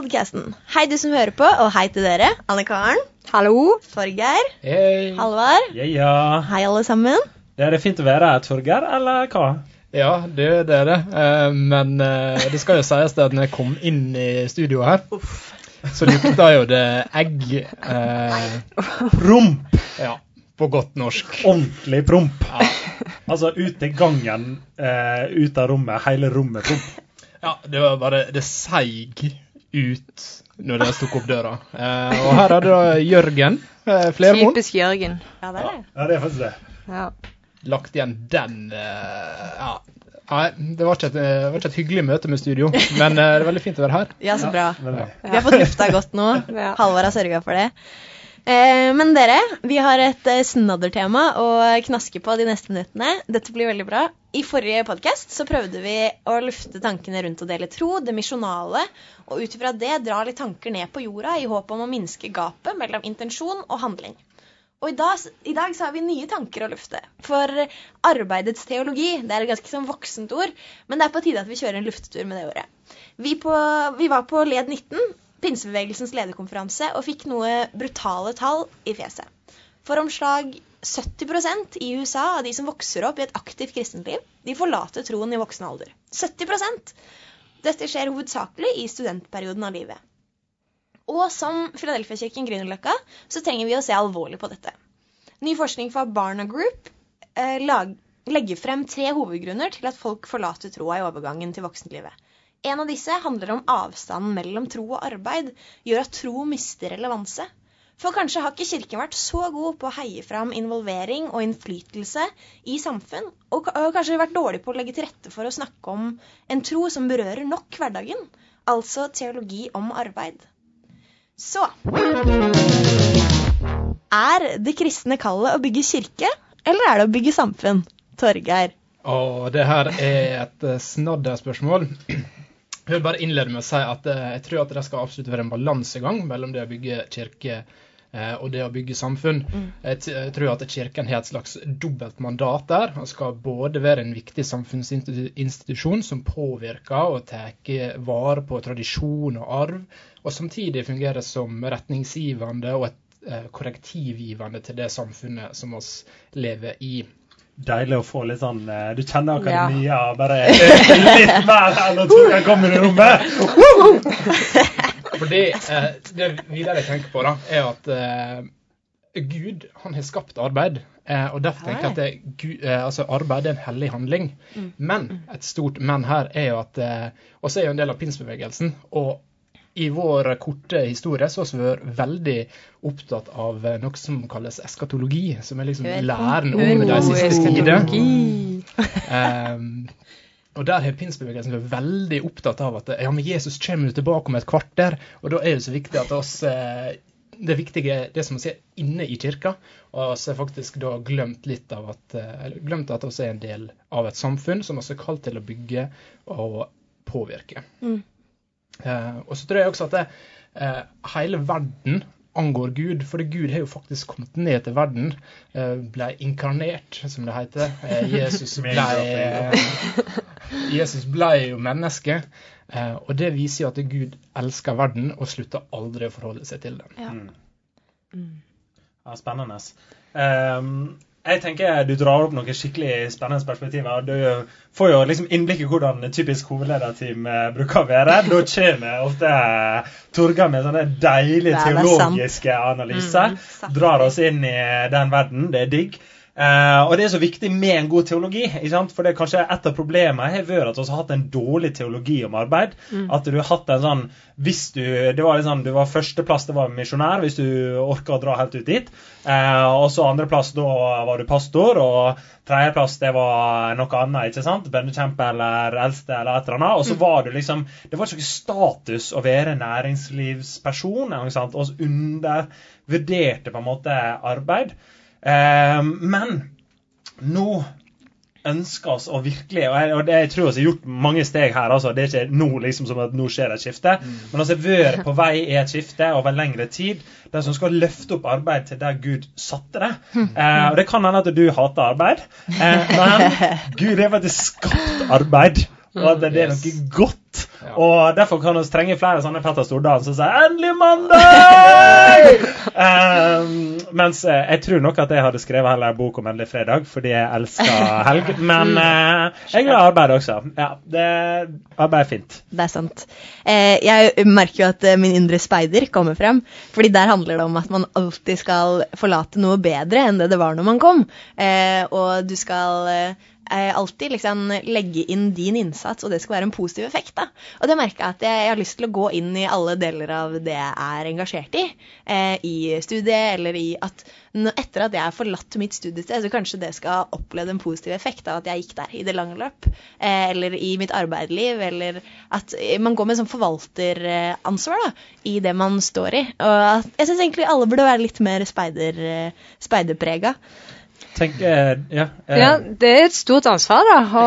podkasten. Hei, du som hører på, og hei til dere. Anne Karen. Hallo. Torgeir. Hei. Halvard. Ja, ja. Hei, alle sammen. Det er det fint å være her, Torgeir, eller hva? Ja, det, det er det. Uh, men uh, det skal jo sies det at når jeg kom inn i studio her, så lukta jo det egg. Uh, Promp! ja, på godt norsk. Ordentlig promp. Ja. Altså ut i gangen, eh, ut av rommet, hele rommet promp. ja, det var bare Det seig ut når dere tok opp døra. Eh, og her er det da Jørgen eh, Flermoen. Typisk Jørgen. Ja, det er det. Ja, det er faktisk det. Ja. Lagt igjen den eh, Ja. Nei, det var, ikke et, det var ikke et hyggelig møte med studio, men eh, det er veldig fint å være her. Ja, så bra. Ja, eh, Vi har fått lufta godt nå. Ja. Halvard har sørga for det. Eh, men dere, vi har et eh, snaddertema å knaske på de neste minuttene. Dette blir veldig bra. I forrige podkast så prøvde vi å lufte tankene rundt å dele tro, det misjonale, og ut ifra det dra litt tanker ned på jorda i håp om å minske gapet mellom intensjon og handling. Og i dag, i dag så har vi nye tanker å lufte. For arbeidets teologi det er et ganske sånn voksent ord, men det er på tide at vi kjører en luftetur med det ordet. Vi, på, vi var på Led 19, pinsebevegelsens lederkonferanse, og fikk noe brutale tall i fjeset. For omslag 70% i USA av de som vokser opp i et aktivt kristenliv, de forlater troen i voksen alder. 70% Dette skjer hovedsakelig i studentperioden av livet. Og som Philadelphia-kirken Grünerløkka så trenger vi å se alvorlig på dette. Ny forskning fra Barna Group eh, lag, legger frem tre hovedgrunner til at folk forlater troa i overgangen til voksenlivet. En av disse handler om avstanden mellom tro og arbeid gjør at tro mister relevanse. For kanskje har ikke Kirken vært så god på å heie fram involvering og innflytelse i samfunn, og, kanskje vært dårlig på å legge til rette for å snakke om en tro som berører nok hverdagen, altså teologi om arbeid. Så Er det kristne kallet å bygge kirke, eller er det å bygge samfunn? Torgeir. Å, det her er et snadderspørsmål. Jeg vil bare innlede med å si at eh, jeg tror at det skal absolutt være en balansegang mellom det å bygge kirke eh, og det å bygge samfunn. Jeg, jeg tror at Kirken har et slags dobbelt mandat der. Den skal både være en viktig samfunnsinstitusjon som påvirker og tar vare på tradisjon og arv, og samtidig fungere som retningsgivende og et eh, korrektivgivende til det samfunnet som oss lever i. Deilig å få litt sånn eh, Du kjenner akademia bare litt mer enn at du kommer i rommet. For det, eh, det videre jeg tenker på, da, er at eh, Gud han har skapt arbeid. Eh, og derfor tenker jeg at det, Gud, eh, altså arbeid er en hellig handling. Men et stort men her er jo at eh, så er jo en del av pinsbevegelsen. Og i vår korte historie så har vi vært veldig opptatt av eh, noe som kalles eskatologi. Som er liksom læren om de siste tider. Ehm, og der har pinsbevegelsen vært veldig opptatt av at ja, men Jesus kommer jo tilbake om et kvarter, og da er det så viktig at oss eh, det viktige er det som vi ser inne i kirka, og så har faktisk da glemt litt av at eh, eller glemt at vi er en del av et samfunn som vi er kalt til å bygge og påvirke. Mm. Eh, og så tror jeg også at det, eh, hele verden angår Gud, for Gud har jo faktisk kommet ned til verden, eh, ble inkarnert, som det heter. Eh, Jesus ble Jesus ble jo menneske, eh, og det viser jo at Gud elsker verden og slutter aldri å forholde seg til den. Ja. Ja, spennende. Ehm, jeg tenker du drar opp noen skikkelig spennende perspektiver. Du får jo liksom innblikk i hvordan typisk hovedlederteam eh, bruker å være. Da kommer ofte Torgeir med sånne deilige teologiske analyser. Mm, drar oss inn i den verden. Det er digg. Eh, og det er så viktig med en god teologi. For det er kanskje et av problemene har vært at vi har hatt en dårlig teologi om arbeid. At du har hatt en sånn hvis du, Det var liksom, du var førsteplass, det var misjonær, hvis du orka å dra helt ut dit. Uh, og så andreplass, da var du pastor. Og tredjeplass, det var noe annet. ikke sant? Bønnekjempe eller eldste eller et eller annet. Og så var du liksom Det var ikke status å være næringslivsperson. Ikke sant? Og undervurderte på en måte arbeid. Eh, men nå ønsker oss å virkelig Og jeg, og det, jeg tror vi har gjort mange steg her. altså Det er ikke nå liksom som at nå skjer et skifte. Men vi har vært på vei i et skifte over lengre tid. Der som skal løfte opp arbeid til der Gud satte det. Eh, og Det kan hende at du hater arbeid, eh, men Gud har faktisk skapt arbeid. Og at det er noe godt Ja. Og derfor kan vi trenge flere sånne Petter Stordalen som sier 'Endelig mandag!' um, mens eh, jeg tror nok at jeg hadde skrevet heller en bok om endelig fredag, fordi jeg elsker helg. Men uh, jeg er glad i arbeid også. Ja, det, arbeid er fint. Det er sant. Eh, jeg merker jo at min indre speider kommer frem. fordi der handler det om at man alltid skal forlate noe bedre enn det det var når man kom. Eh, og du skal eh, alltid liksom legge inn din innsats, og det skal være en positiv effekt. da. Og det merker jeg at jeg, jeg har lyst til å gå inn i alle deler av det jeg er engasjert i. Eh, I studiet, eller i at etter at jeg har forlatt mitt studiested, så kanskje det skal oppleve en positiv effekt av at jeg gikk der i det lange løp. Eh, eller i mitt arbeidsliv, eller at man går med sånn forvalteransvar da, i det man står i. Og jeg syns egentlig alle burde være litt mer speider, eh, speiderprega. Tenk, eh, ja, eh, Ja, det er et stort ansvar da, å,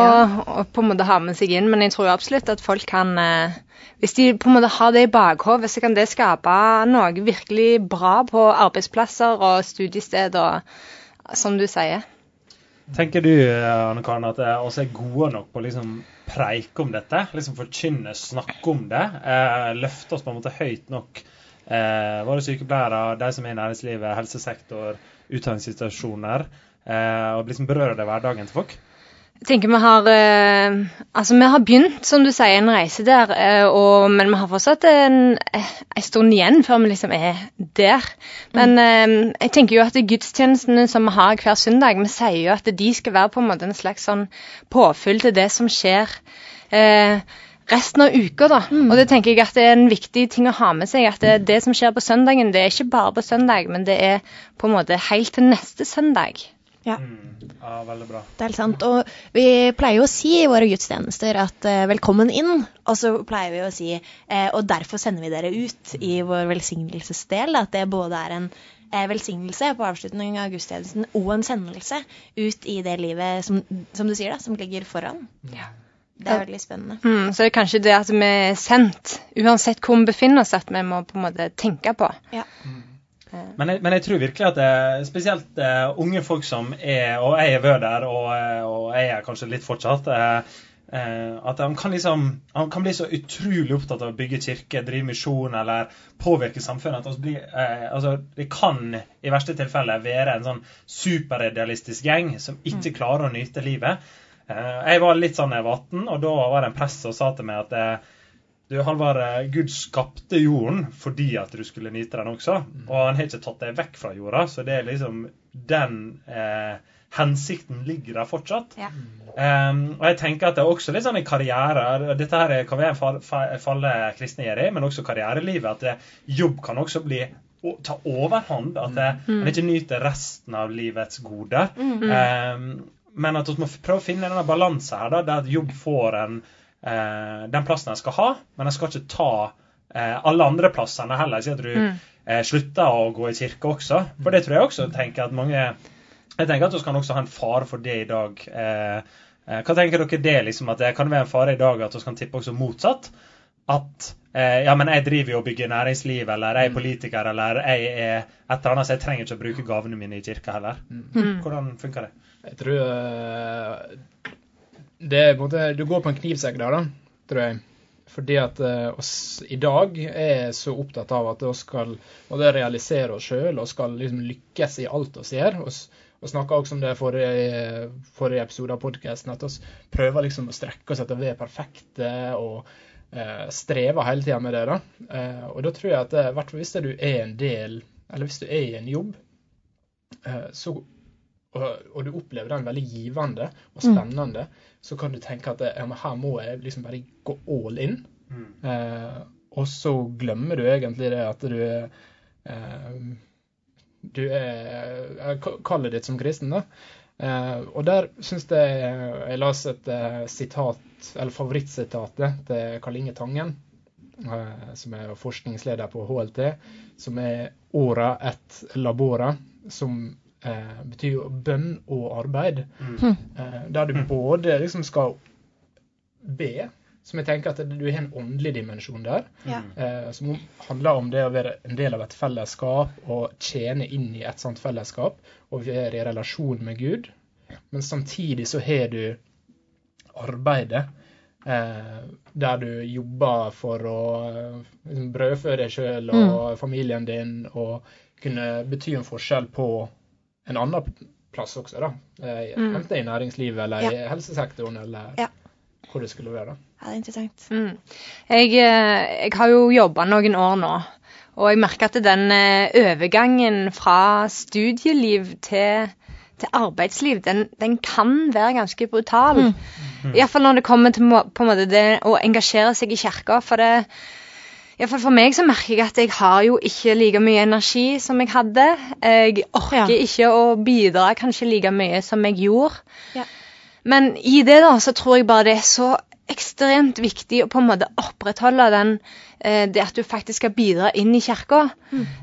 å på en måte ha med seg inn, men jeg tror absolutt at folk kan eh, Hvis de på en måte har det i bakhodet, så kan det skape noe virkelig bra på arbeidsplasser og studiested og som du sier. Tenker du Anne Karen, at vi oss er gode nok på å liksom preike om dette? Liksom Forkynne, snakke om det? Eh, løfte oss på en måte høyt nok? Eh, våre sykepleiere, de som er i næringslivet, helsesektor, utdanningssituasjoner. Eh, og liksom berører det hverdagen til folk? Jeg tenker vi har eh, Altså, vi har begynt, som du sier, en reise der, eh, og, men vi har fortsatt en, en stund igjen før vi liksom er der. Men eh, jeg tenker jo at gudstjenestene som vi har hver søndag, vi sier jo at de skal være på en måte en slags sånn påfyll til det som skjer. Eh, resten av uka, da. Og det tenker jeg at det er en viktig ting å ha med seg. At det, det som skjer på søndagen, det er ikke bare på søndag, men det er på en måte helt til neste søndag. Ja. Mm, ja, veldig bra. Det er helt sant. Og vi pleier jo å si i våre gudstjenester at eh, 'velkommen inn', og så pleier vi å si eh, 'og derfor sender vi dere ut' i vår velsignelsesdel. At det både er en eh, velsignelse på avslutningen av gudstjenesten og en sendelse ut i det livet som, som du sier, da, som ligger foran. Det er veldig spennende. Mm, så det er kanskje det at vi er sendt, uansett hvor vi befinner oss, at vi må på en måte tenke på. Ja. Men jeg, men jeg tror virkelig at det, spesielt uh, unge folk som er Og jeg har vært der, og, eh, og jeg er kanskje litt fortsatt. Uh, Uh, at de kan liksom Han kan bli så utrolig opptatt av å bygge kirke, drive misjon eller påvirke samfunnet. at blir, uh, altså, Det kan i verste tilfelle være en sånn superidealistisk gjeng som ikke klarer å nyte livet. Uh, jeg var litt sånn da jeg var 18, og da var det en prest som sa til meg at eh, du, Halvard, eh, Gud skapte jorden fordi at du skulle nyte den også. Og han har ikke tatt deg vekk fra jorda, så det er liksom den eh, hensikten ligger der fortsatt. Ja. Um, og jeg tenker at det er også litt sånn i karriere Dette her kan være en falle kristne gjør i, men også karrierelivet. At det, jobb kan også bli å, ta overhånd. At det, en ikke nyter resten av livets goder. Um, men at vi må prøve å finne denne balansen her, da, der jobb får en, eh, den plassen den skal ha, men den skal ikke ta eh, alle andre plassene heller. Si at du eh, slutter å gå i kirke også. For det tror jeg også tenker at mange Jeg tenker at vi kan også ha en fare for det i dag. Eh, eh, hva tenker dere det liksom, at det kan være en fare i dag at vi kan tippe også motsatt? At eh, ja, men jeg driver jo og bygger næringsliv, eller jeg er politiker, eller jeg er et eller annet, så jeg trenger ikke å bruke gavene mine i kirka heller. Hvordan funker det? Jeg tror eh, det er på en måte Du går på en knivsegg der, da, tror jeg. Fordi at eh, oss i dag er så opptatt av at vi skal realisere oss sjøl og skal liksom lykkes i alt vi gjør. Vi snakka også om det forrige, forrige episode av podkasten, at vi prøver liksom å strekke oss etter å være perfekte og eh, strever hele tida med det. da. Eh, og da tror jeg at hvert fall hvis du er en del, eller hvis du er i en jobb, så og, og du opplever den veldig givende og spennende, så kan du tenke at ja, men her må jeg liksom bare gå all in. Eh, og så glemmer du egentlig det at du er eh, Du er Kallet ditt som kristen, da. Eh, og der syns jeg Jeg las et eh, sitat, eller favorittsitatet til Karl Inge Tangen, eh, som er forskningsleder på HLT, som er 'ora et labora', som eh, betyr jo bønn og arbeid. Eh, der du både liksom skal be, som jeg tenker at du har en åndelig dimensjon der, Ja. eh, som handler om det å være en del av et fellesskap og tjene inn i et sånt fellesskap og være i relasjon med Gud. Men samtidig så har du arbeidet eh, der du jobber for å eh, liksom, brødfø deg sjøl og familien din, og kunne bety en forskjell på en annen plass også, da. Eh, Mm. Enten i næringslivet eller i helsesektoren, eller Ja. hvor det skulle være. da. Ja, det er interessant. Mm. Jeg, eh, jeg har jo jobba noen år nå, og jeg merker at den eh, overgangen fra studieliv til, til arbeidsliv, den, den kan være ganske brutal. Mm. Iallfall når det kommer til på en måte det å engasjere seg i kirka. For det Iallfall for meg så merker jeg at jeg har jo ikke like mye energi som jeg hadde. Jeg orker Ja. ikke å bidra kanskje like mye som jeg gjorde. Ja. Men i det da, så tror jeg bare det er så ekstremt viktig å på en måte opprettholde den, eh, det at du faktisk skal bidra inn i kirka.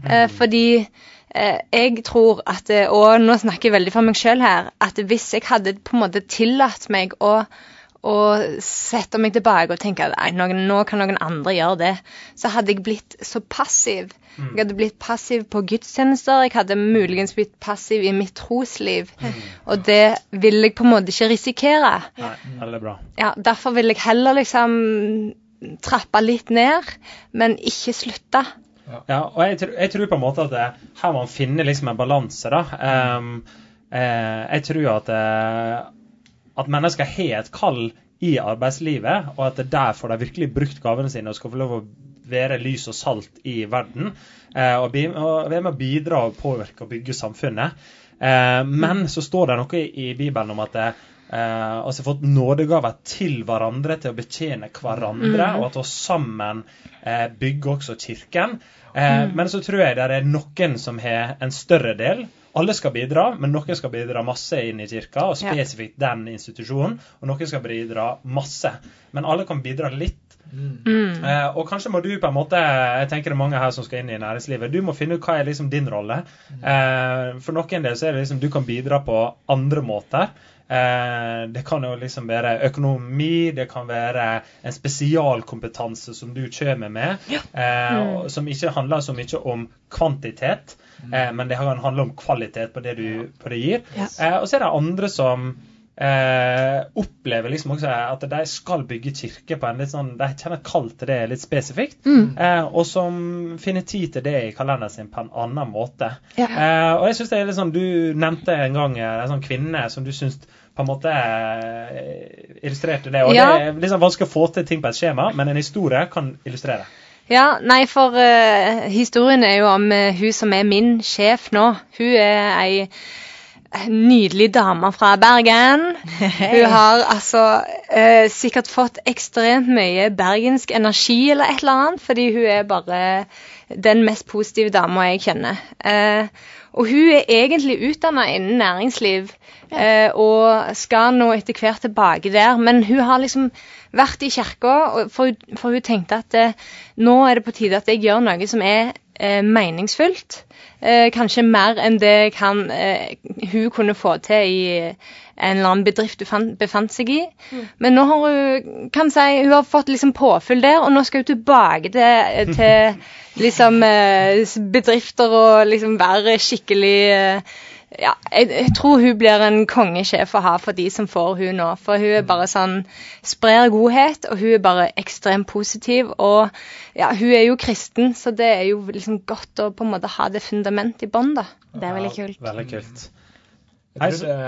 Eh, fordi eh, jeg tror at, og nå snakker jeg veldig for meg sjøl her, at hvis jeg hadde på en måte tillatt meg å og sette meg tilbake og tenker at noen, nå kan noen andre gjøre det, så hadde jeg blitt så passiv. Jeg hadde blitt passiv på gudstjenester, jeg hadde muligens blitt passiv i mitt trosliv. Og det vil jeg på en måte ikke risikere. Nei, veldig bra. Ja, Derfor vil jeg heller liksom trappe litt ned, men ikke slutte. Ja, og jeg, tror- jeg tror på en måte at det, her man finner liksom en balanse, da. Um, eh, jeg tror at, eh, at mennesker har et kall i arbeidslivet, og at det der får de virkelig brukt gavene sine og skal få lov å være lys og salt i verden. eh, og, være med å bidra og påvirke og bygge samfunnet. Eh, men så står det noe i, Bibelen om at eh, altså fått nådegaver til hverandre til å betjene hverandre, og at vi sammen uh, bygger også kirken. Eh, Men så tror jeg det er noen som har en større del. Alle skal bidra, men noen skal bidra masse inn i kirka, og Ja. spesifikt den institusjonen. Og noen skal bidra masse. Men alle kan bidra litt. Mm. Eh, og kanskje må du på en måte Jeg tenker det er mange her som skal inn i næringslivet. Du må finne ut hva er liksom din rolle. Eh, for noen del så er det liksom du kan bidra på andre måter. Eh, det kan jo liksom være økonomi, det kan være en spesialkompetanse som du kommer med, eh, og, som ikke handler så mye om kvantitet, eh, men det kan handle om kvalitet på det du på det gir. Ja. Eh, og så er det andre som eh, opplever liksom også at de skal bygge kirke på en litt sånn De kjenner kall til det litt spesifikt, eh, og som finner tid til det i kalenderen sin på en annen måte. Ja. Eh, og jeg synes det er litt sånn Du nevnte en gang en sånn kvinne som du syns på en måte eh, illustrerte det. Og Ja. det er liksom vanskelig å få til ting på et skjema, men en historie kan illustrere. Ja, nei, for uh, historien er jo om uh, hun som er min sjef nå. Hun er ei nydelig dame fra Bergen. Hun har altså uh, sikkert fått ekstremt mye bergensk energi eller et eller annet, fordi hun er bare den mest positive dama jeg kjenner. Eh, og hun er egentlig utdanna innen næringsliv ja. og skal nå etter hvert tilbake der, men hun har liksom vært i kirka, for, for hun tenkte at eh, nå er det på tide at jeg gjør noe som er eh, meningsfullt. Eh, kanskje mer enn det kan, eh, hun kunne få til i en eller annen bedrift hun fant, befant seg i. Men nå har hun kan si, hun har fått liksom påfyll der, og nå skal hun tilbake til, til liksom eh, bedrifter og liksom være skikkelig eh, ja, jeg, jeg tror hun blir en kongesjef å ha for de som får hun nå. For hun er bare sånn sprer godhet, og hun er bare ekstremt positiv. Og ja, hun er jo kristen, så det er jo liksom godt å på en måte ha det fundamentet i bånn, da. Det er veldig kult. Veldig kult. Jeg tror det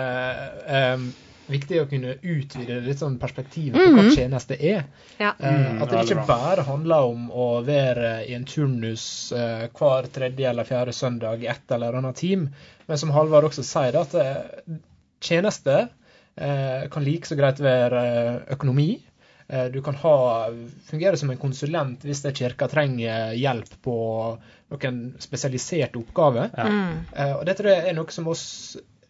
eh, viktig å kunne utvide litt sånn perspektivet på hva tjeneste er. Ja. Eh, Mm, at det ikke bare handler om å være i en turnus eh, hver tredje eller fjerde søndag i et eller annet team, men som Halvard også sier, at eh, tjeneste eh, kan like så greit være eh, økonomi. Eh, du kan ha, fungere som en konsulent hvis det kirka trenger hjelp på noen spesialiserte oppgaver. Ja. Mm. Eh, og det tror jeg er noe som oss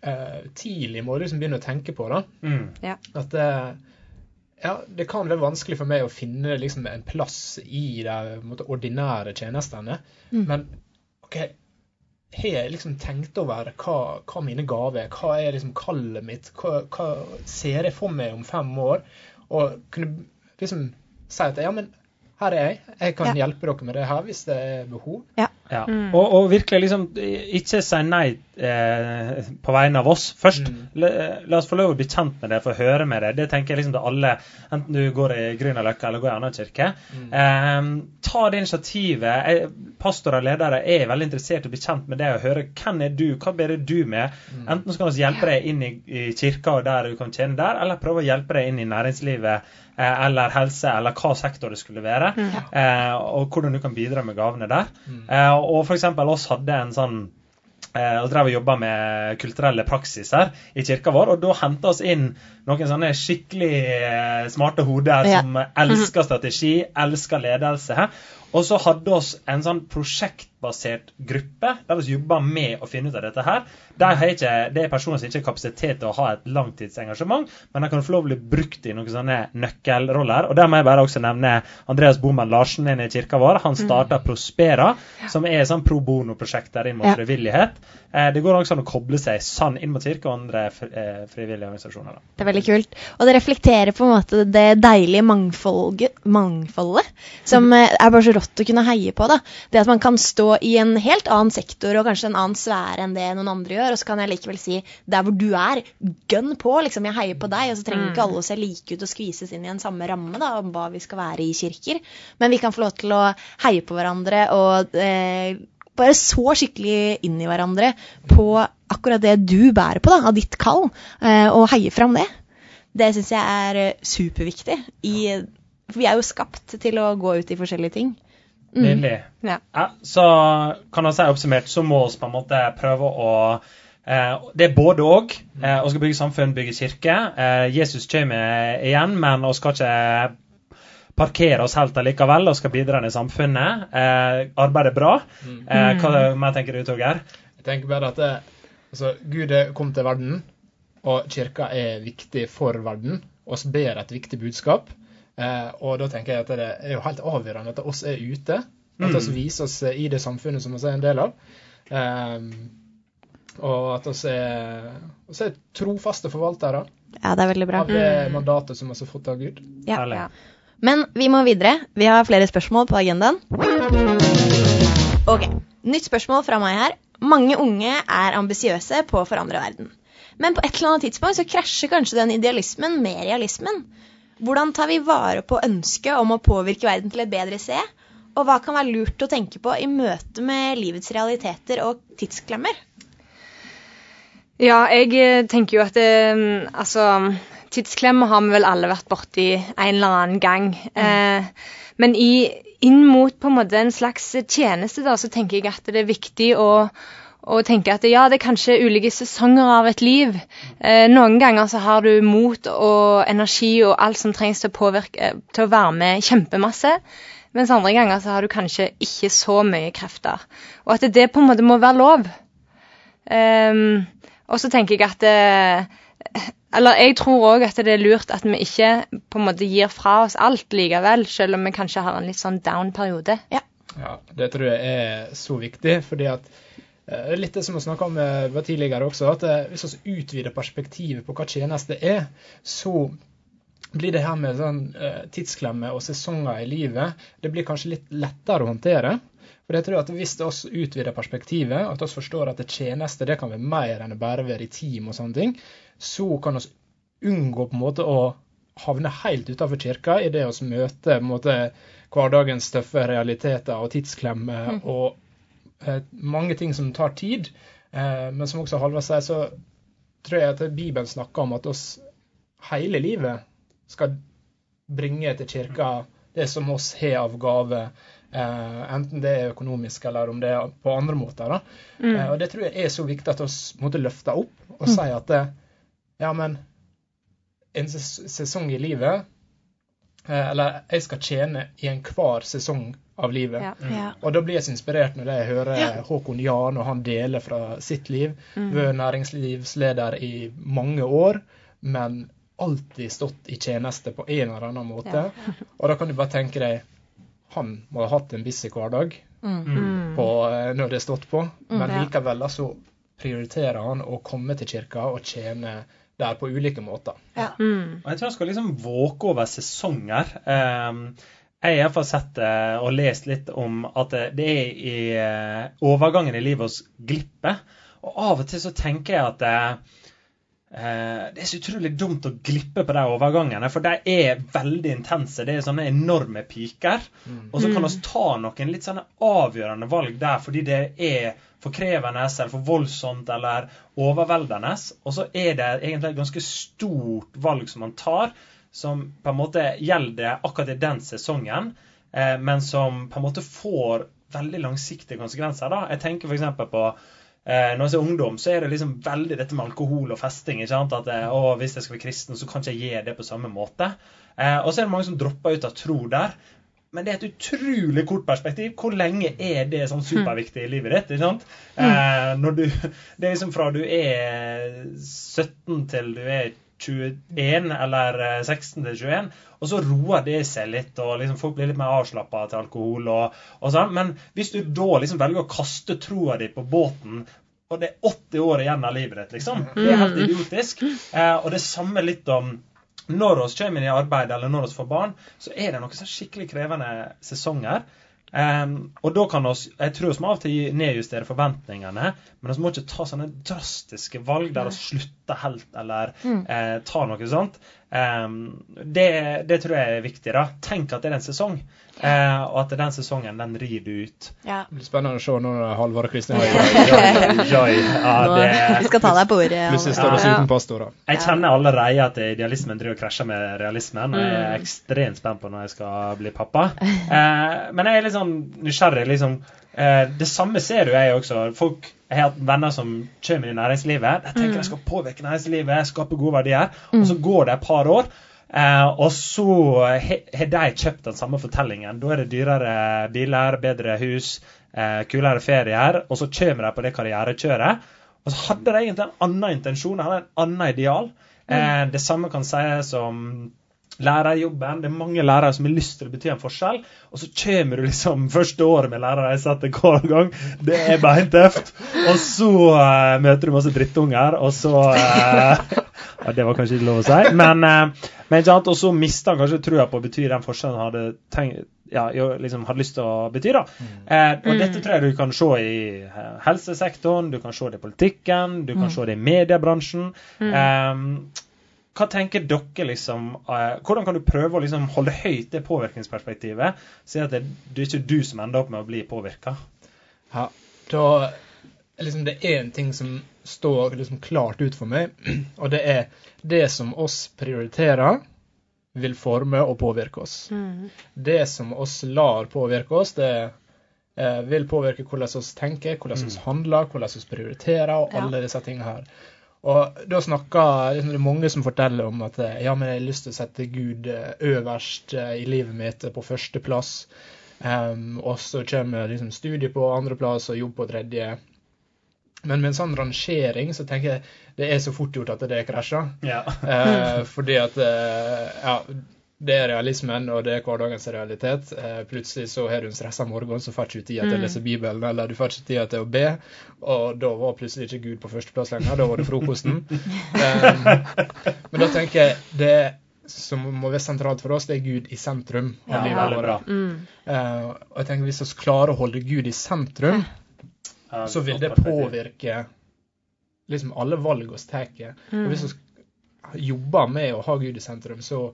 eh, tidlig må liksom begynne å tenke på. da. Mm. At eh, ja, det kan være vanskelig for meg å finne liksom, en plass i de måte, ordinære tjenestene. Men OK, har jeg liksom tenkt over hva, hva mine gaver er? Hva er liksom kallet mitt? Hva, hva ser jeg for meg om fem år? Og kunne liksom si at ja, men her er jeg. Jeg kan Ja. hjelpe dere med det her hvis det er behov. Ja. Og, og virkelig liksom ikke si nei eh, på vegne av oss først. Mm. La, la oss få lov å bli kjent med det, få høre med det. Det tenker jeg liksom til alle, enten du går i Grünerløkka eller går i annen kirke. Eh, ta det initiativet. Jeg, pastorer og ledere er veldig interessert i å bli kjent med det og høre hvem er du, hva ber du med. Enten så kan vi hjelpe deg inn i, i kirka og der du kan tjene der, eller prøve å hjelpe deg inn i næringslivet eh, eller helse, eller hva sektor det skulle være. Eh, og hvordan du kan bidra med gavene der. Eh, og for eksempel oss hadde en sånn eh, og drev og jobba med kulturelle praksiser i kirka vår. Og da henta oss inn noen sånne skikkelig eh, smarte hoder Ja. som elsker strategi, elsker ledelse. Og så hadde oss en sånn prosjektbasert gruppe der vi jobba med å finne ut av dette her. Der har ikke, det er personer som ikke har kapasitet til å ha et langtidsengasjement, men de kan få lov å bli brukt i noen sånne nøkkelroller. Og der må jeg bare også nevne Andreas Boman Larsen inne i kirka vår. Han starta Prospera, som er et sånn pro bono-prosjekt der inn mot frivillighet. Eh, det går også an å koble seg sann inn mot kirke og andre eh, frivillige organisasjoner. Da. Det er veldig kult. Og det reflekterer på en måte det deilige mangfoldet, mangfoldet som eh, er bare så rått å kunne heie på. da. Det at man kan stå i en helt annen sektor og kanskje en annen sfære enn det noen andre gjør, og så kan jeg likevel si der hvor du er, gønn på, liksom. Jeg heier på deg. Og så trenger ikke alle å se like ut og skvises inn i en samme ramme da, om hva vi skal være i kirker. Men vi kan få lov til å heie på hverandre og eh, bare så skikkelig inn i hverandre på akkurat det du bærer på, da, av ditt kall, eh, og heier fram det. Det syns jeg er eh, superviktig. I, for vi er jo skapt til å gå ut i forskjellige ting. Mm. Nydelig. Ja. Ja, så kan jeg si oppsummert, så må vi på en måte prøve å eh, Det er både og. Eh, vi skal bygge samfunn, bygge kirke. Eh, Jesus kommer igjen, men vi skal ikke parkere oss helt allikevel og skal bidra inn i samfunnet. Eh, arbeidet er bra. Eh, hva mer tenker du, Torgeir? Jeg tenker bare at det, altså, Gud er- kom til verden, og kirka er viktig for verden. oss ber et viktig budskap. Eh, og da tenker jeg at det er jo helt avgjørende at oss er ute. At Mm. oss viser oss i det samfunnet som vi er en del av. Eh, og at oss er, oss er trofaste forvaltere Ja, det er veldig bra. av det mandatet som vi har fått av Gud. Ja. Ja. Men vi må videre. Vi har flere spørsmål på agendaen. Ok, Nytt spørsmål fra meg her. Mange unge er ambisiøse på å forandre verden. Men på et eller annet tidspunkt så krasjer kanskje den idealismen med realismen. Hvordan tar vi vare på ønsket om å påvirke verden til et bedre sted? Og hva kan være lurt å tenke på i møte med livets realiteter og tidsklemmer? Ja, jeg eh, tenker jo at det, altså Tidsklemmer har vi vel alle vært borti en eller annen gang. Eh, men i, inn mot på en måte en slags tjeneste, da, så tenker jeg at det er viktig å, og tenke at ja, det er kanskje ulike sesonger av et liv. Eh, noen ganger så har du mot og energi og alt som trengs til å påvirke, til å være med kjempemasse. Mens andre ganger så har du kanskje ikke så mye krefter. Og at det på en måte må være lov. Um, og så tenker jeg at det, Eller jeg tror òg at det er lurt at vi ikke på en måte gir fra oss alt likevel, selv om vi kanskje har en litt sånn down-periode. Ja, Det tror jeg er så viktig. fordi at eh, Litt det som vi snakka om eh, tidligere også, at eh, hvis vi utvider perspektivet på hva tjeneste er, så blir det her med sånn eh, tidsklemme og sesonger i livet det blir kanskje litt lettere å håndtere. For jeg tror at Hvis oss utvider perspektivet, at oss forstår at det tjeneste det kan være mer enn å bare være i team, og sånne ting, så kan vi unngå på en måte å havne helt utenfor kirka i det vi møter på en måte, hverdagens tøffe realiteter og tidsklemmer Mm. og eh, mange ting som tar tid. Eh, men som også Halvard sier, så tror jeg at Bibelen snakker om at oss hele livet skal bringe til kirka det som oss har av gave. Eh, enten det er økonomisk eller om det er på andre måter. Da. Eh, og Det tror jeg er så viktig at vi måtte løfte opp og si at det, ja, men en sesong i livet eh, Eller jeg skal tjene i enhver sesong av livet. Ja. Ja. Og da blir jeg så inspirert når jeg hører Håkon Jan og han deler fra sitt liv. Vært næringslivsleder i mange år, men alltid stått i tjeneste på en eller annen måte. Og da kan du bare tenke deg Han må ha hatt en busy hverdag Mm. på, eh, når det er stått på, men ja. likevel så prioriterer han å komme til kirka og tjene der på ulike måter. Mm. Og jeg tror han skal liksom våke over sesonger. Um, jeg har iallfall sett eh, og lest litt om at det, er i eh, overgangen i livet hos glipper. Og av og til så tenker jeg at det er så utrolig dumt å glippe på de overgangene, for de er veldig intense. Det er sånne enorme piker. Og så kan vi ta noen litt sånne avgjørende valg der fordi det er for krevende eller for voldsomt eller overveldende. Og så er det egentlig et ganske stort valg som man tar, som på en måte gjelder akkurat i den sesongen, eh, men som på en måte får veldig langsiktige konsekvenser. da. Jeg tenker f.eks. på Eh, når jeg er ungdom, så er det liksom veldig dette med alkohol og festing. ikke sant? At eh, å, Hvis jeg skal være kristen, så kan ikke jeg gjøre det på samme måte. Eh, og så er det mange som dropper ut av tro der. Men det er et utrolig kort perspektiv. Hvor lenge er det sånn superviktig i livet ditt? ikke sant? Eh, når du, det er liksom fra du er 17 til du er 21 eller eh, 16 til 21, og så roer det seg litt, og liksom folk blir litt mer avslappa til alkohol. og, og sånn. Men hvis du da liksom velger å kaste troa di på båten og det er 80 år igjen av livet ditt, liksom. Det er helt idiotisk. Eh, og det samme litt om når vi kommer inn i arbeid eller når vi får barn, så er det noen sånn skikkelig krevende sesonger. Um, og da kan oss, Jeg tror vi må av og til nedjustere forventningene, men vi må ikke ta sånne drastiske valg der vi slutter helt, eller eh, ta noe sånt. Um, det, det tror jeg er viktig. da. Tenk at det er en sesong, eh, og at den sesongen den rir du ut. Ja. Det blir spennende å se når Halvard og Kristin Joy, ja, det, vi skal ta deg på ordet. plutselig står oss uten pastor. da. Jeg kjenner allerede at idealismen driver og krasjer med realismen. Og jeg er ekstremt spent på når jeg skal bli pappa. Eh, men jeg er litt sånn nysgjerrig. liksom. Eh, det samme ser jo jeg også. Folk, Jeg har hatt venner som kommer inn i næringslivet. Jeg tenker jeg skal påvirke næringslivet, skape gode verdier. Og så går det et par år. Eh, og så har de kjøpt den samme fortellingen. Da er det dyrere biler, bedre hus, eh, kulere ferier. Og så kommer de på det karrierekjøret. Og så hadde de egentlig en annen intensjon, eller en annen ideal. Eh, det samme kan sies om lærerjobben. Det er mange lærere som har lyst til å bety en forskjell, og så kommer du liksom første året med setter hver gang. Det er beintøft. Og så uh, møter du masse drittunger, og så uh, ja, Det var kanskje ikke lov å si, men, uh, men ikke sant? Og så mister han kanskje trua på å bety den forskjellen han hadde tenkt ja, liksom hadde lyst til å bety. da. Eh, og Dette tror jeg du kan se i helsesektoren, du kan se det i politikken, du kan se det i mediebransjen. Eh, hva tenker dere liksom uh, Hvordan kan du prøve å liksom holde høyt det påvirkningsperspektivet, siden at det, det er ikke du som ender opp med å bli påvirka? Ja, da liksom Det er en ting som står liksom klart ut for meg, og det er det som oss prioriterer, vil forme og påvirke oss. Det som oss lar påvirke oss, det eh, vil påvirke hvordan vi tenker, hvordan vi handler, hvordan vi prioriterer, og Ja. alle disse tingene her. Og da snakker liksom, det er mange som forteller om at eh, ja, men jeg har lyst til å sette Gud eh, øverst eh, i livet mitt, på førsteplass. Um, og så kommer liksom studie på andreplass og jobb på tredje. Men med en sånn rangering så tenker jeg det er så fort gjort at det krasjer. Ja. uh, fordi at uh, ja, det er realismen, og det er hverdagens realitet. Eh, plutselig så har du en stressa morgen, så får du ikke tid til å lese Bibelen, eller du får ikke tid til å be. Og da var plutselig ikke Gud på førsteplass lenger, da var det frokosten. um, men da tenker jeg det som må være sentralt for oss, det er Gud i sentrum av Ja, livet vårt. Mm. Uh, og jeg tenker hvis vi klarer å holde Gud i sentrum, Ja, så vil det påvirke liksom alle valg vi tar. Og hvis vi jobber med å ha Gud i sentrum, så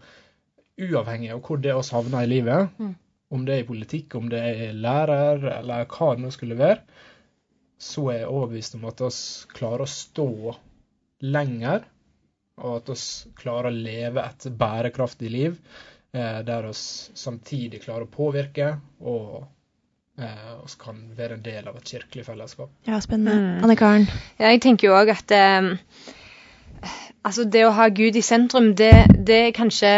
uavhengig av hvor det oss havner i livet, om det er i politikk, om det er lærer, eller hva det nå skulle være, så er jeg overbevist om at oss klarer å stå lenger, og at oss klarer å leve et bærekraftig liv, eh, der oss samtidig klarer å påvirke, og eh, oss kan være en del av et kirkelig fellesskap. Ja, spennende. Anne Karen. Ja, jeg tenker jo òg at eh, Altså, det å ha Gud i sentrum, det, det er kanskje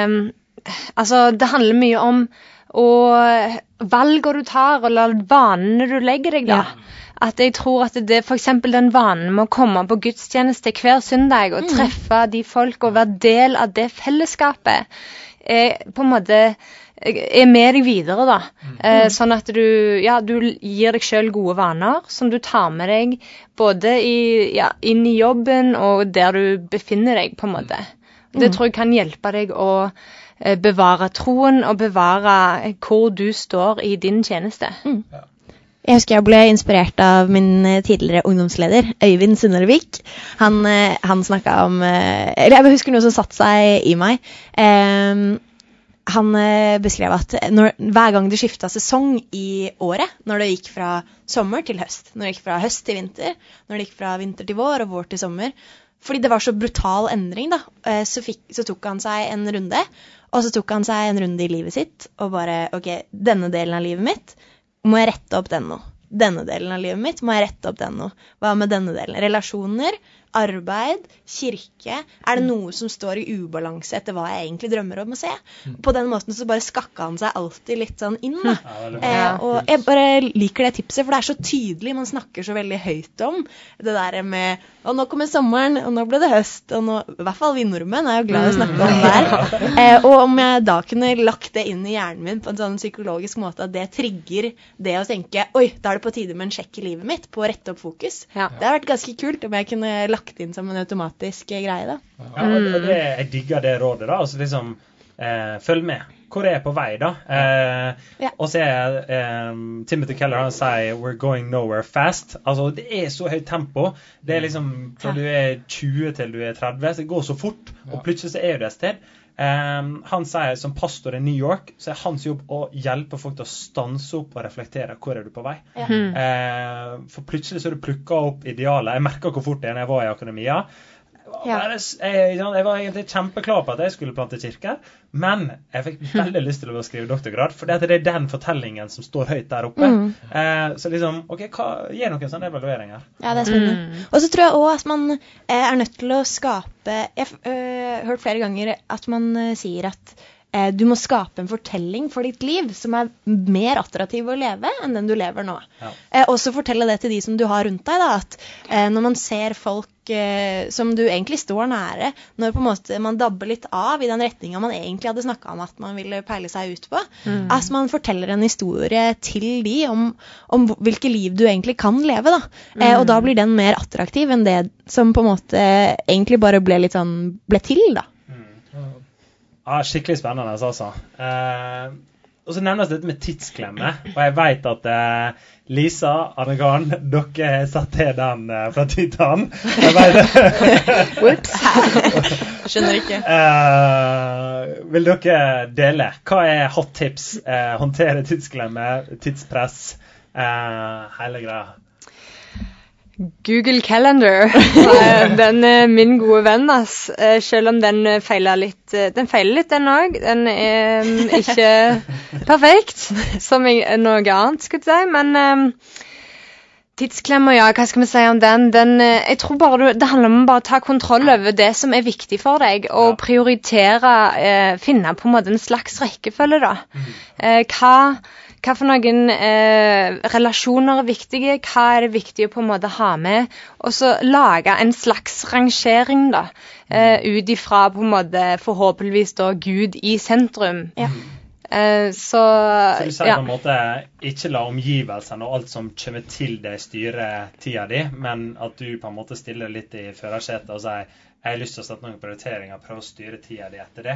Altså, det handler mye om og valgene du tar, eller vanene du legger deg, da. At jeg tror at det f.eks. den vanen med å komme på gudstjeneste hver søndag og treffe de folk og være del av det fellesskapet, er på en måte er med deg videre, da. Eh, sånn at du, ja, du gir deg sjøl gode vaner som du tar med deg både i, ja, inn i jobben og der du befinner deg, på en måte. Det tror jeg kan hjelpe deg å bevare troen og bevare eh, hvor du står i din tjeneste. Jeg husker jeg ble inspirert av min eh, tidligere ungdomsleder, Øyvind Sunnarvik. Han, eh, han snakka om eh, Eller jeg husker noe som satte seg i meg. Um, han eh, beskrev at når, hver gang det skifta sesong i året, når det gikk fra sommer til høst, når det gikk fra høst til vinter, når det gikk fra vinter til vår og vår til sommer Fordi det var så brutal endring, da, eh, så, fikk, så tok han seg en runde. Og så tok han seg en runde i livet sitt og bare OK, denne delen av livet mitt må jeg rette opp den nå. Denne delen av livet mitt må jeg rette opp den nå. Hva med denne delen? Relasjoner, arbeid, kirke. Er det noe som står i ubalanse etter hva jeg egentlig drømmer om å se? På den måten så bare skakka han seg alltid litt sånn inn, da. Eh, og jeg bare liker det tipset, for det er så tydelig. Man snakker så veldig høyt om det der med Og nå kommer sommeren, og nå ble det høst, og nå I hvert fall vi nordmenn er jo glad i å snakke om vær. Eh, og om jeg da kunne lagt det inn i hjernen min på en sånn psykologisk måte at det trigger det å tenke Oi, da er det på tide med en sjekk i livet mitt, på å rette opp fokus. Ja. Det har vært ganske kult om jeg kunne lagt inn som en automatisk greie, da. Ja, og det, jeg digger det rådet, da. Altså liksom eh, Følg med. Hvor er jeg på vei, da? Eh, Ja. Og så er eh, Timothy Keller han sier 'we're going nowhere fast'. Altså, det er så høyt tempo. Det er liksom fra du er 20 til du er 30. Så det går så fort. Og plutselig så er du et sted. Eh, han sier som pastor i New York så er hans jobb å hjelpe folk til å stanse opp og reflektere. Hvor er du på vei? Eh, for plutselig så er du plukka opp idealet. Jeg merka hvor fort det er når jeg var i akademia. Ja. Jeg, jeg var egentlig kjempeklar på at jeg skulle plante kirke, men jeg fikk veldig lyst til å skrive doktorgrad, for det er den fortellingen som står høyt der oppe. Mm. Eh, så liksom, ok, hva, Gi noen sånne evalueringer. Ja, det er spennende. Og så tror jeg òg at man eh, er nødt til å skape Jeg har hørt flere ganger at man eh, sier at eh, du må skape en fortelling for ditt liv som er mer attraktiv å leve enn den du lever nå. Ja. Eh, også fortelle det til de som du har rundt deg. Da, at eh, når man ser folk eh, som du egentlig står nære, når på en måte man dabber litt av i den retninga man egentlig hadde snakka om at man ville peile seg ut på, at man forteller en historie til de om, om hvilke liv du egentlig kan leve. Da. Eh, og da blir den mer attraktiv enn det som på en måte egentlig bare ble litt sånn ble til, da. Ja, skikkelig spennende, altså. Eh, og så nevnes dette med tidsklemme. Og jeg vet at eh, Lisa, Anne Garn, dere har satt til den eh, fra annen. Jeg vet. Skjønner ikke. Eh, vil dere dele? Hva er hot tips? Eh, håndtere tidsklemme, tidspress, eh, hele greia. Google Calendar. Eh, Den er min gode venn, ass. Eh, Selv om den eh, feiler litt. eh, Den feiler litt, den òg. Den er ikke perfekt, som noe annet, skulle jeg si. Men eh, tidsklemmer, ja, hva skal vi si om den? den eh, jeg tror bare du, Det handler om å bare ta kontroll over det som er viktig for deg, og prioritere. Eh, finne på en måte en slags rekkefølge, da. Eh, hva hva for noen eh, relasjoner er viktige, hva er det viktig å på en måte ha med, og så lage en slags rangering, da, eh, ut ifra på en måte forhåpentligvis da Gud i sentrum. Ja. Eh, så, Så du sier ja. på en måte ikke la omgivelsene og alt som kommer til deg, styre tida di, men at du på en måte stiller litt i førersetet og sier jeg har lyst til å sette noen prioriteringer, prøve å styre tida di etter det.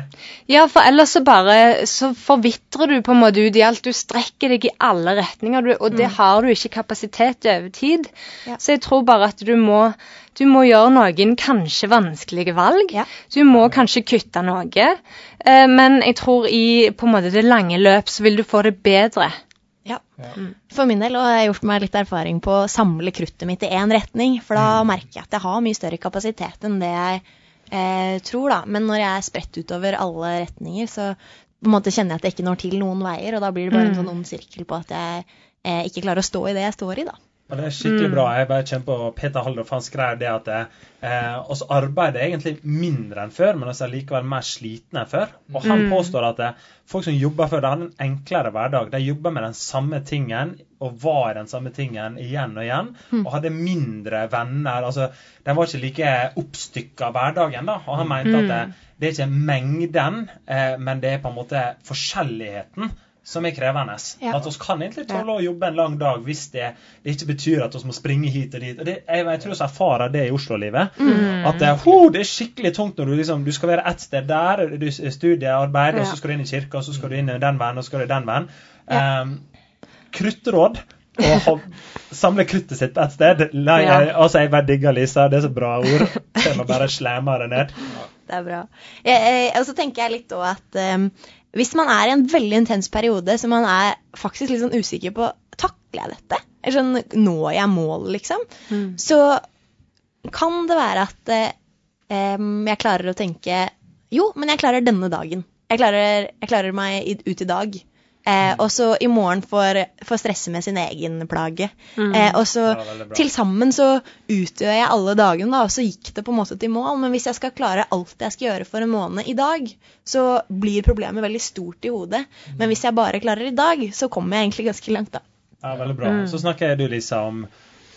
ja, for ellers så bare så forvitrer du på en måte ut i alt. Du strekker deg i alle retninger, du, og det har du ikke kapasitet til over tid. Ja. Så jeg tror bare at du må, du må gjøre noen kanskje vanskelige valg. Ja. Du må kanskje kutte noe, eh, men jeg tror i på en måte det lange løp så vil du få det bedre. Ja. Ja. For min del og jeg har gjort meg litt erfaring på å samle kruttet mitt i én retning. For da merker jeg at jeg har mye større kapasitet enn det jeg eh, tror, da. Men når jeg er spredt utover alle retninger, så på en måte kjenner jeg at jeg ikke når til noen veier. Og da blir det bare en Mm. sånn ond sirkel på at jeg eh, ikke klarer å stå i det jeg står i, da. Og det er skikkelig bra. Jeg bare kjenner på Peter Haldorf han skrev det at eh, oss arbeider egentlig mindre enn før, men oss er likevel mer slitne enn før. Og han Mm. påstår at eh, folk som jobber før, de har en enklere hverdag. De jobber med den samme tingen og var den samme tingen igjen og igjen. Og hadde mindre venner. altså De var ikke like oppstykka hverdagen. da, Og han mente at det, det er ikke mengden, eh, men det er på en måte forskjelligheten som er krevende. Ja. At vi kan egentlig tåle å jobbe en lang dag hvis det, det ikke betyr at vi må springe hit og dit. Og det, jeg, jeg tror vi erfarer det i Oslo-livet. At det, ho, det er skikkelig tungt når du liksom, du skal være ett sted der, du studiearbeid, og så skal du inn i kirka, og så skal du inn i den veien, og så skal du i den vennen. Um, kruttråd. og samle kruttet sitt på ett sted. Nei, Ja. jeg, altså, jeg bare digger Lisa. Det er så bra ord. Jeg må bare slemme det ned. Det er bra. Jeg, jeg, og så tenker jeg litt òg at um, hvis man er i en veldig intens periode så man er faktisk litt sånn usikker på takler jeg dette, eller sånn når jeg målet, liksom, Mm. så kan det være at eh, jeg klarer å tenke jo, men jeg klarer denne dagen. Jeg klarer, jeg klarer meg ut i dag. Eh, og så i morgen får, får stresse med sin egen plage. Mm. Eh, og så Ja, til sammen så utgjør jeg alle dagene, da, og så gikk det på en måte til mål. Men hvis jeg skal klare alt jeg skal gjøre for en måned i dag, så blir problemet veldig stort i hodet. Men hvis jeg bare klarer i dag, så kommer jeg egentlig ganske langt, da. Ja, veldig bra. Mm. Så snakker du, Lisa, om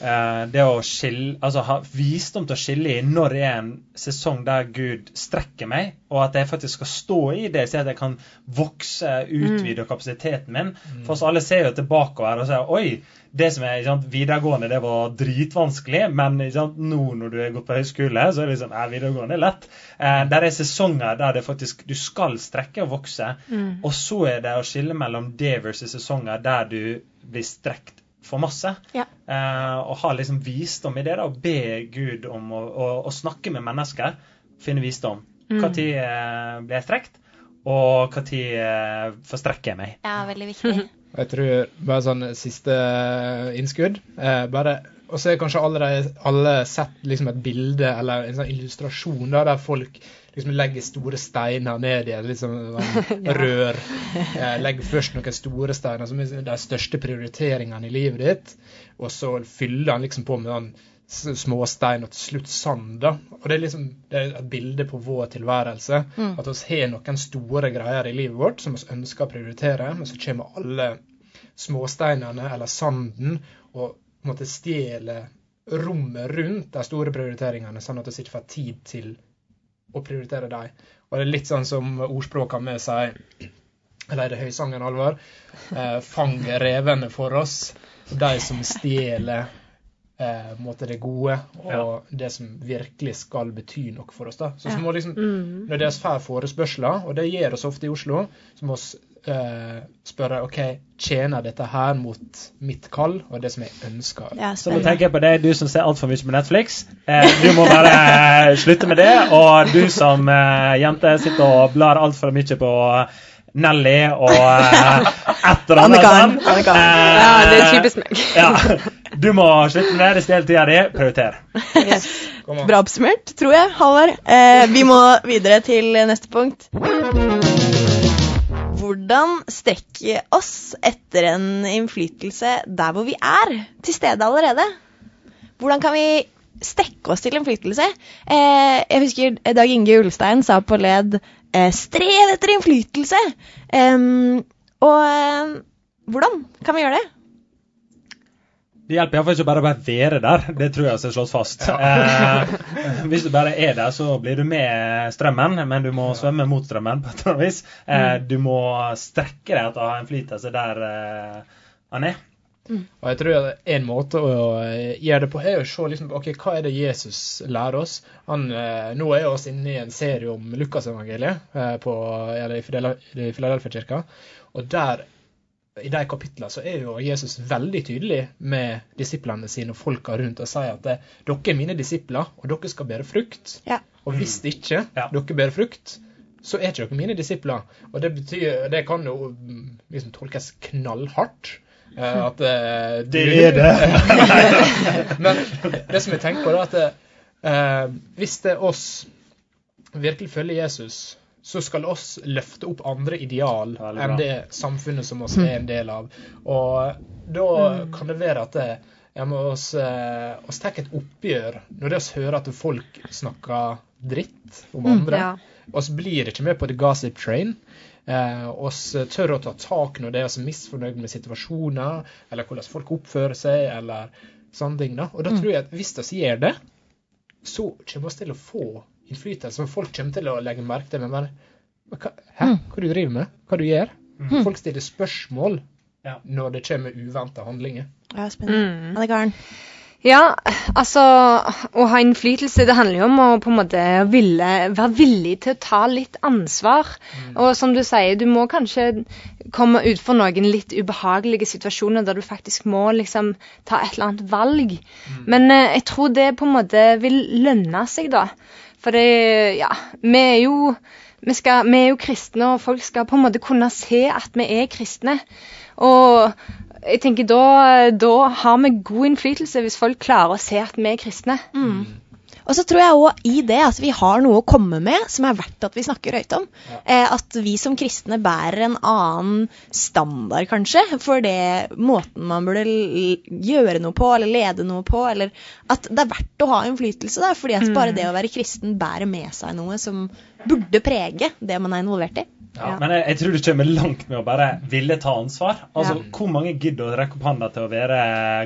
det å skille Altså ha visdom til å skille i når det er en sesong der Gud strekker meg, og at jeg faktisk skal stå i det, så at jeg kan vokse, utvide kapasiteten min. For oss alle ser jo tilbakeover og sier oi, det som er ikke sant, videregående, det var dritvanskelig, men ikke sant, nå når du har gått på høyskole, så er det liksom Nei, videregående er lett. Eh, der er sesonger der det faktisk du skal strekke og vokse, Mm. og så er det å skille mellom det versus sesonger der du blir strekt for masse. Ja. Eh, og ha liksom visdom i det, da, og be Gud om å, å, å snakke med mennesker. Finne visdom. Mm. Når eh, blir jeg strekt, og når eh, forstrekker jeg meg. Ja, veldig viktig. Jeg tror bare sånn siste innskudd eh, bare, Og så er kanskje allerede alle sett liksom et bilde eller en sånn illustrasjon da, der folk liksom legger store steiner ned i et liksom, sånn rør. Eh, legger først noen store steiner som er de største prioriteringene i livet ditt, og så fyller han liksom på med sånn småstein og til slutt sand. da. Og Det er liksom det er et bilde på vår tilværelse. At vi har noen store greier i livet vårt som vi ønsker å prioritere, men så kommer alle småsteinene eller sanden og måte stjeler rommet rundt de store prioriteringene, sånn at vi ikke får tid til å prioritere dem. Og det er litt sånn som ordspråkene med seg, eller er det høysangen, Alvor? Eh, fang revene for oss, de som stjeler eh, måte det gode, og det som virkelig skal bety noe for oss. da. Så, så må liksom, Mm. Når dere får forespørsler, og det gjør oss ofte i Oslo, så må vi eh, spørre ok, tjener dette her mot mitt kall og det som jeg ønsker. Ja, Så nå tenker jeg på deg, du som ser altfor mye på Netflix. Eh, du må bare eh, slutte med det. Og du som eh, jente sitter og blar altfor mye på Nelly og eh, et eller annet sånt. Eh, Ja, det er typisk meg. Ja. Du må slutte med det. Det stjeler tida di. Prioriter. Yes. Bra oppsummert, tror jeg, Halvard. Eh, vi må videre til neste punkt. Hvordan strekke oss etter en innflytelse der hvor vi er, til stede allerede? Hvordan kan vi strekke oss til innflytelse? Eh, jeg husker Dag Inge Ulstein sa på led eh, 'strev etter innflytelse'. Eh, og hvordan kan vi gjøre det? Det hjelper iallfall ikke bare å bare være der. Det tror jeg skal slås fast. Eh, hvis du bare er der, så blir du med strømmen, men du må svømme mot strømmen på et eller annet vis. Eh, du må strekke deg til å ha en flytelse der eh, han er. Og jeg tror at En måte å eh, gjøre det på er å se liksom, ok, hva er det Jesus lærer oss. Han, eh, nå er vi inne i en serie om Lukasevangeliet eh, på, eller i Fidel- i Filadelfia-kirka. Og der, i de kapitlene så er jo Jesus veldig tydelig med disiplene sine og folka rundt og sier at dere er mine disipler, og dere skal bære frukt. Ja. Og hvis ikke Ja. dere bærer frukt, så er ikke dere mine disipler. Og det betyr, det kan jo mm, liksom tolkes knallhardt. eh, At uh, Det er det. Men det som jeg tenker på, er at eh, hvis det er oss virkelig følger Jesus, så skal oss løfte opp andre ideal enn det samfunnet som oss er en del av. Og da kan det være at det, ja, men oss, eh, oss tar et oppgjør når vi oss hører at folk snakker dritt om andre. Ja. oss blir ikke med på the gossip train. Eh, oss tør å ta tak når det er oss misfornøyd med situasjoner, eller hvordan folk oppfører seg, eller sånne ting. da. Og da tror jeg at hvis vi gjør det, så kommer vi til å få innflytelse. Folk kommer til å legge merke til men bare, "Men hva, Hæ? Hva du driver med? Hva du gjør? Folk stiller spørsmål Ja. når det kommer uventa handlinger. Ja, spennende. Mm. Anne-Karen. Ja, altså Å ha innflytelse, det handler jo om å på en måte ville, være villig til å ta litt ansvar. Og som du sier, du må kanskje komme utfor noen litt ubehagelige situasjoner der du faktisk må liksom ta et eller annet valg. Men eh, jeg tror det på en måte vil lønne seg, da. For det, ja, vi er jo vi, skal, vi er jo kristne, og folk skal på en måte kunne se at vi er kristne. Og jeg tenker da, da har vi god innflytelse hvis folk klarer å se at vi er kristne. Mm. Og så tror jeg òg i det at vi har noe å komme med som er verdt at vi snakker høyt om. Eh, at vi som kristne bærer en annen standard, kanskje, for det måten man burde gjøre noe på, eller lede noe på. Eller at det er verdt å ha innflytelse, da, fordi at bare det å være kristen bærer med seg noe som burde prege det man er involvert i. Ja, men jeg, jeg tror du kommer langt med å bare ville ta ansvar. Altså, Ja. Hvor mange gidder å rekke opp hånda til å være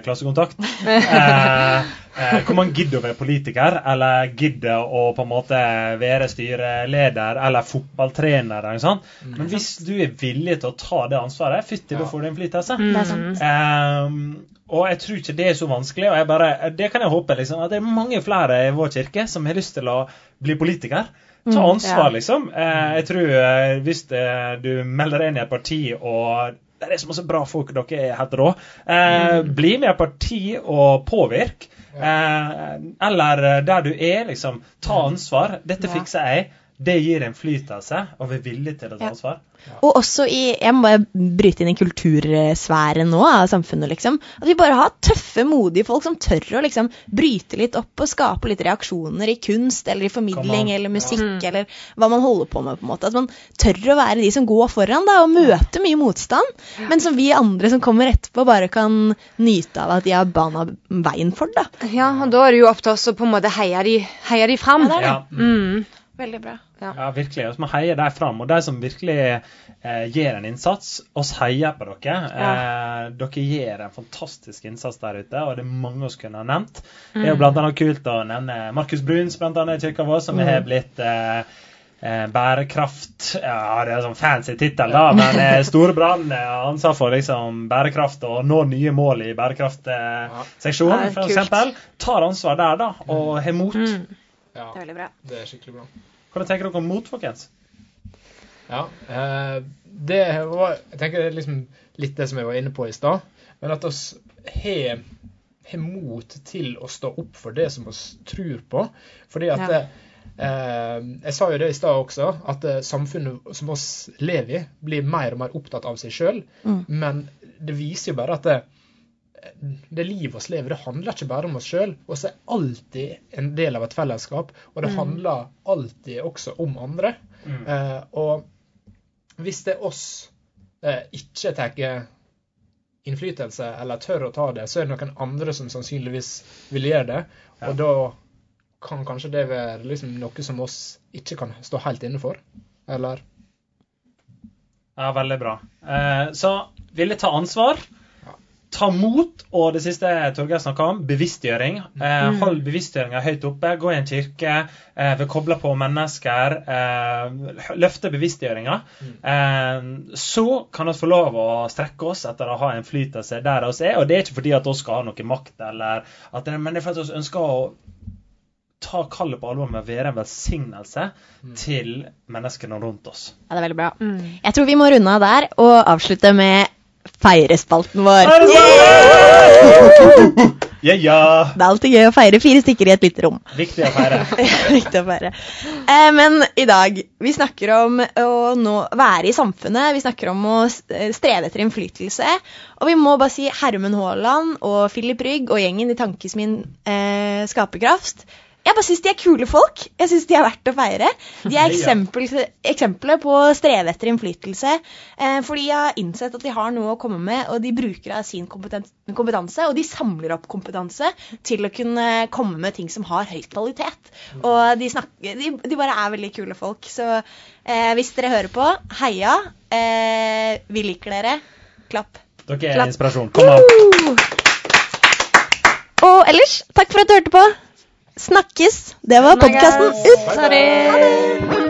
klassekontakt? eh, eh, hvor mange gidder å være politiker, eller gidder å på en måte være styreleder eller fotballtrener? Eller sånt. Men hvis du er villig til å ta det ansvaret, fytti, da Ja. får du innflytelse. Mm. Er. Ehm, og jeg tror ikke det er så vanskelig. og jeg bare, Det kan jeg håpe liksom, at det er mange flere i vår kirke som har lyst til å bli politiker. Ta Mm, ansvar, liksom. Eh, jeg tror eh, Hvis eh, du melder deg inn i et parti og det er så masse bra folk, dere er helt rå. Eh, Bli med i et parti og påvirk. Eh, eller der du er, liksom. Ta ansvar. Dette fikser jeg. Det gir en flyt av seg, og vi er villige til å ta Ja. ansvar. Og også i Jeg må bare bryte inn i kultursfæren nå av samfunnet, liksom. At vi bare har tøffe, modige folk som tør å liksom bryte litt opp og skape litt reaksjoner i kunst eller i formidling eller musikk Ja. eller hva man holder på med, på en måte. At man tør å være de som går foran da, og møter mye motstand, men som vi andre som kommer etterpå, bare kan nyte av at de har bana veien for, da. Ja, og da er det jo opp til oss å på en måte heie de, heie de fram. Ja, det er Ja. Mm. Veldig bra. Ja, virkelig. Vi heier heie dem fram. Og de som virkelig eh, gjør en innsats, oss heier på dere. Eh, dere gjør en fantastisk innsats der ute, og det er mange vi kunne ha nevnt. Det er jo blant annet kult å nevne Markus Bruns blant annet i kirka vår, som har blitt eh, eh, bærekraft Ja, det er sånn fancy tittel, da, men eh, Storebrand eh, ansvar for liksom bærekraft og nå nye mål i bærekraftseksjonen, Ja, for eksempel. Tar ansvar der, da, og har mot. Mm. Ja, Det er veldig bra. det er skikkelig bra. Hvordan tenker dere om mot, folkens? Ja, eh, det var Jeg tenker det er liksom litt det som jeg var inne på i stad. Men at oss har har mot til å stå opp for det som vi tror på. Fordi at Ja. eh, Jeg sa jo det i stad også, at eh, samfunnet som oss lever i, blir mer og mer opptatt av seg sjøl. Mm. Men det viser jo bare at det, det livet oss lever, det handler ikke bare om oss sjøl. Vi er alltid en del av et fellesskap, og det handler alltid også om andre. Mm. Eh, og hvis det er oss eh, ikke tar innflytelse eller tør å ta det, så er det noen andre som sannsynligvis vil gjøre det. Ja. Og da kan kanskje det være liksom noe som oss ikke kan stå helt inne for. Eller Ja, veldig bra. Eh, så ville ta ansvar. Ta mot, og det siste Torgeir snakka om, bevisstgjøring. Eh, hold bevisstgjøringa høyt oppe. Gå i en kirke. Eh, ved kobla på mennesker. Eh, løfte bevisstgjøringa. Eh, så kan vi få lov å strekke oss etter å ha en flytelse der vi er. Og det er ikke fordi at vi skal ha noe makt, eller at det, men det er fordi vi ønsker å ta kallet på alvor med å være en velsignelse til menneskene rundt oss. Ja, det er veldig bra. Mm. Jeg tror vi må runde av der og avslutte med feirespalten vår. Yeah! Ja, ja. Det er alltid gøy å feire fire stykker i et lite rom. Viktig å feire. Viktig å feire. Eh, men i dag, vi snakker om å nå være i samfunnet. Vi snakker om å eh, streve etter innflytelse. Og vi må bare si Hermen Haaland og Philip Rygg og gjengen i Tankesmin eh, Skaperkraft. Jeg bare syns de er kule folk. Jeg syns de er verdt å feire. De er eksempel, eksempler på å streve etter innflytelse. Eh, for de har innsett at de har noe å komme med, og de bruker av sin kompetanse. Og de samler opp kompetanse til å kunne komme med ting som har høy kvalitet. Og de, snakker, de, de bare er veldig kule folk. Så eh, hvis dere hører på, heia. Eh, vi liker dere. Klapp. Dere er Klapp. inspirasjon. Kom an. Og ellers, takk for at du hørte på. Snakkes. Det var podkasten ut. Ha det.